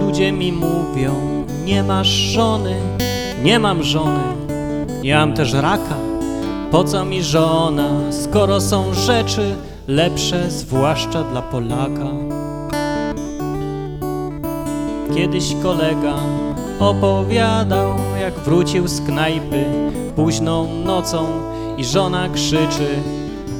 Ludzie mi mówią, nie masz żony, nie mam żony, nie mam też raka. Po co mi żona, skoro są rzeczy lepsze, zwłaszcza dla Polaka? Kiedyś kolega opowiadał, jak wrócił z knajpy późną nocą i żona krzyczy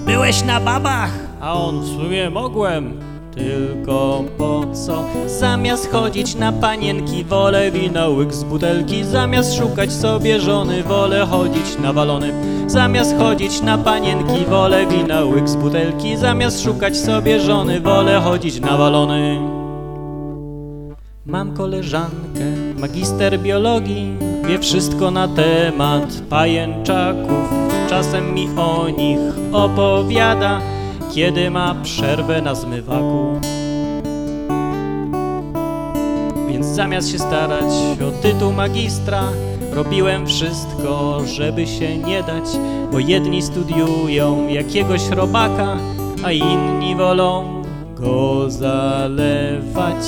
Byłeś na babach? A on w sumie mogłem, tylko po co? Zamiast chodzić na panienki, wolę wino łyk z butelki. Zamiast szukać sobie żony, wolę chodzić na walony Zamiast chodzić na panienki, wolę wina łyk z butelki. Zamiast szukać sobie żony, wolę chodzić na walony Mam koleżankę, magister biologii, wie wszystko na temat pajęczaków. Czasem mi o nich opowiada, kiedy ma przerwę na zmywaku. Więc zamiast się starać o tytuł magistra, robiłem wszystko, żeby się nie dać, bo jedni studiują jakiegoś robaka, a inni wolą go zalewać.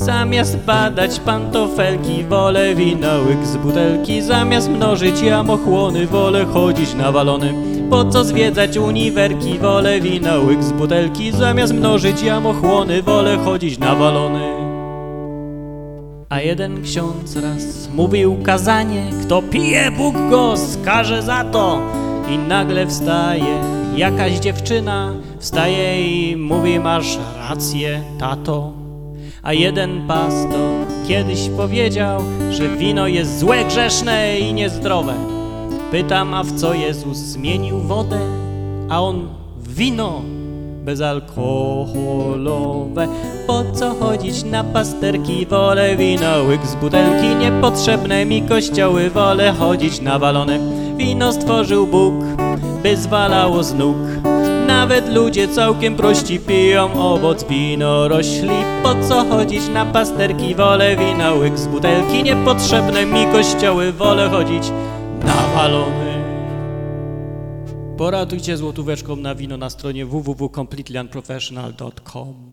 Zamiast badać pantofelki, wolę wina łyk z butelki. Zamiast mnożyć jamochłony, wolę chodzić na walony. Po co zwiedzać uniwerki, wolę wina łyk z butelki. Zamiast mnożyć jamochłony, wolę chodzić na walony. A jeden ksiądz raz mówił kazanie Kto pije, Bóg go skaże za to. I nagle wstaje jakaś dziewczyna Wstaje i mówi, masz rację, tato a jeden pastor kiedyś powiedział, że wino jest złe, grzeszne i niezdrowe. Pytam, a w co Jezus zmienił wodę? A on wino bezalkoholowe. Po co chodzić na pasterki? Wolę wino łyk z butelki. Niepotrzebne mi kościoły, wolę chodzić na walone. Wino stworzył Bóg, by zwalało z nóg. Nawet ludzie całkiem prości piją owoc winorośli Po co chodzić na pasterki, wolę wina łyk z butelki Niepotrzebne. Mi kościoły, wolę chodzić na walony Poratujcie złotóweczką na wino na stronie www.completelyunprofessional.com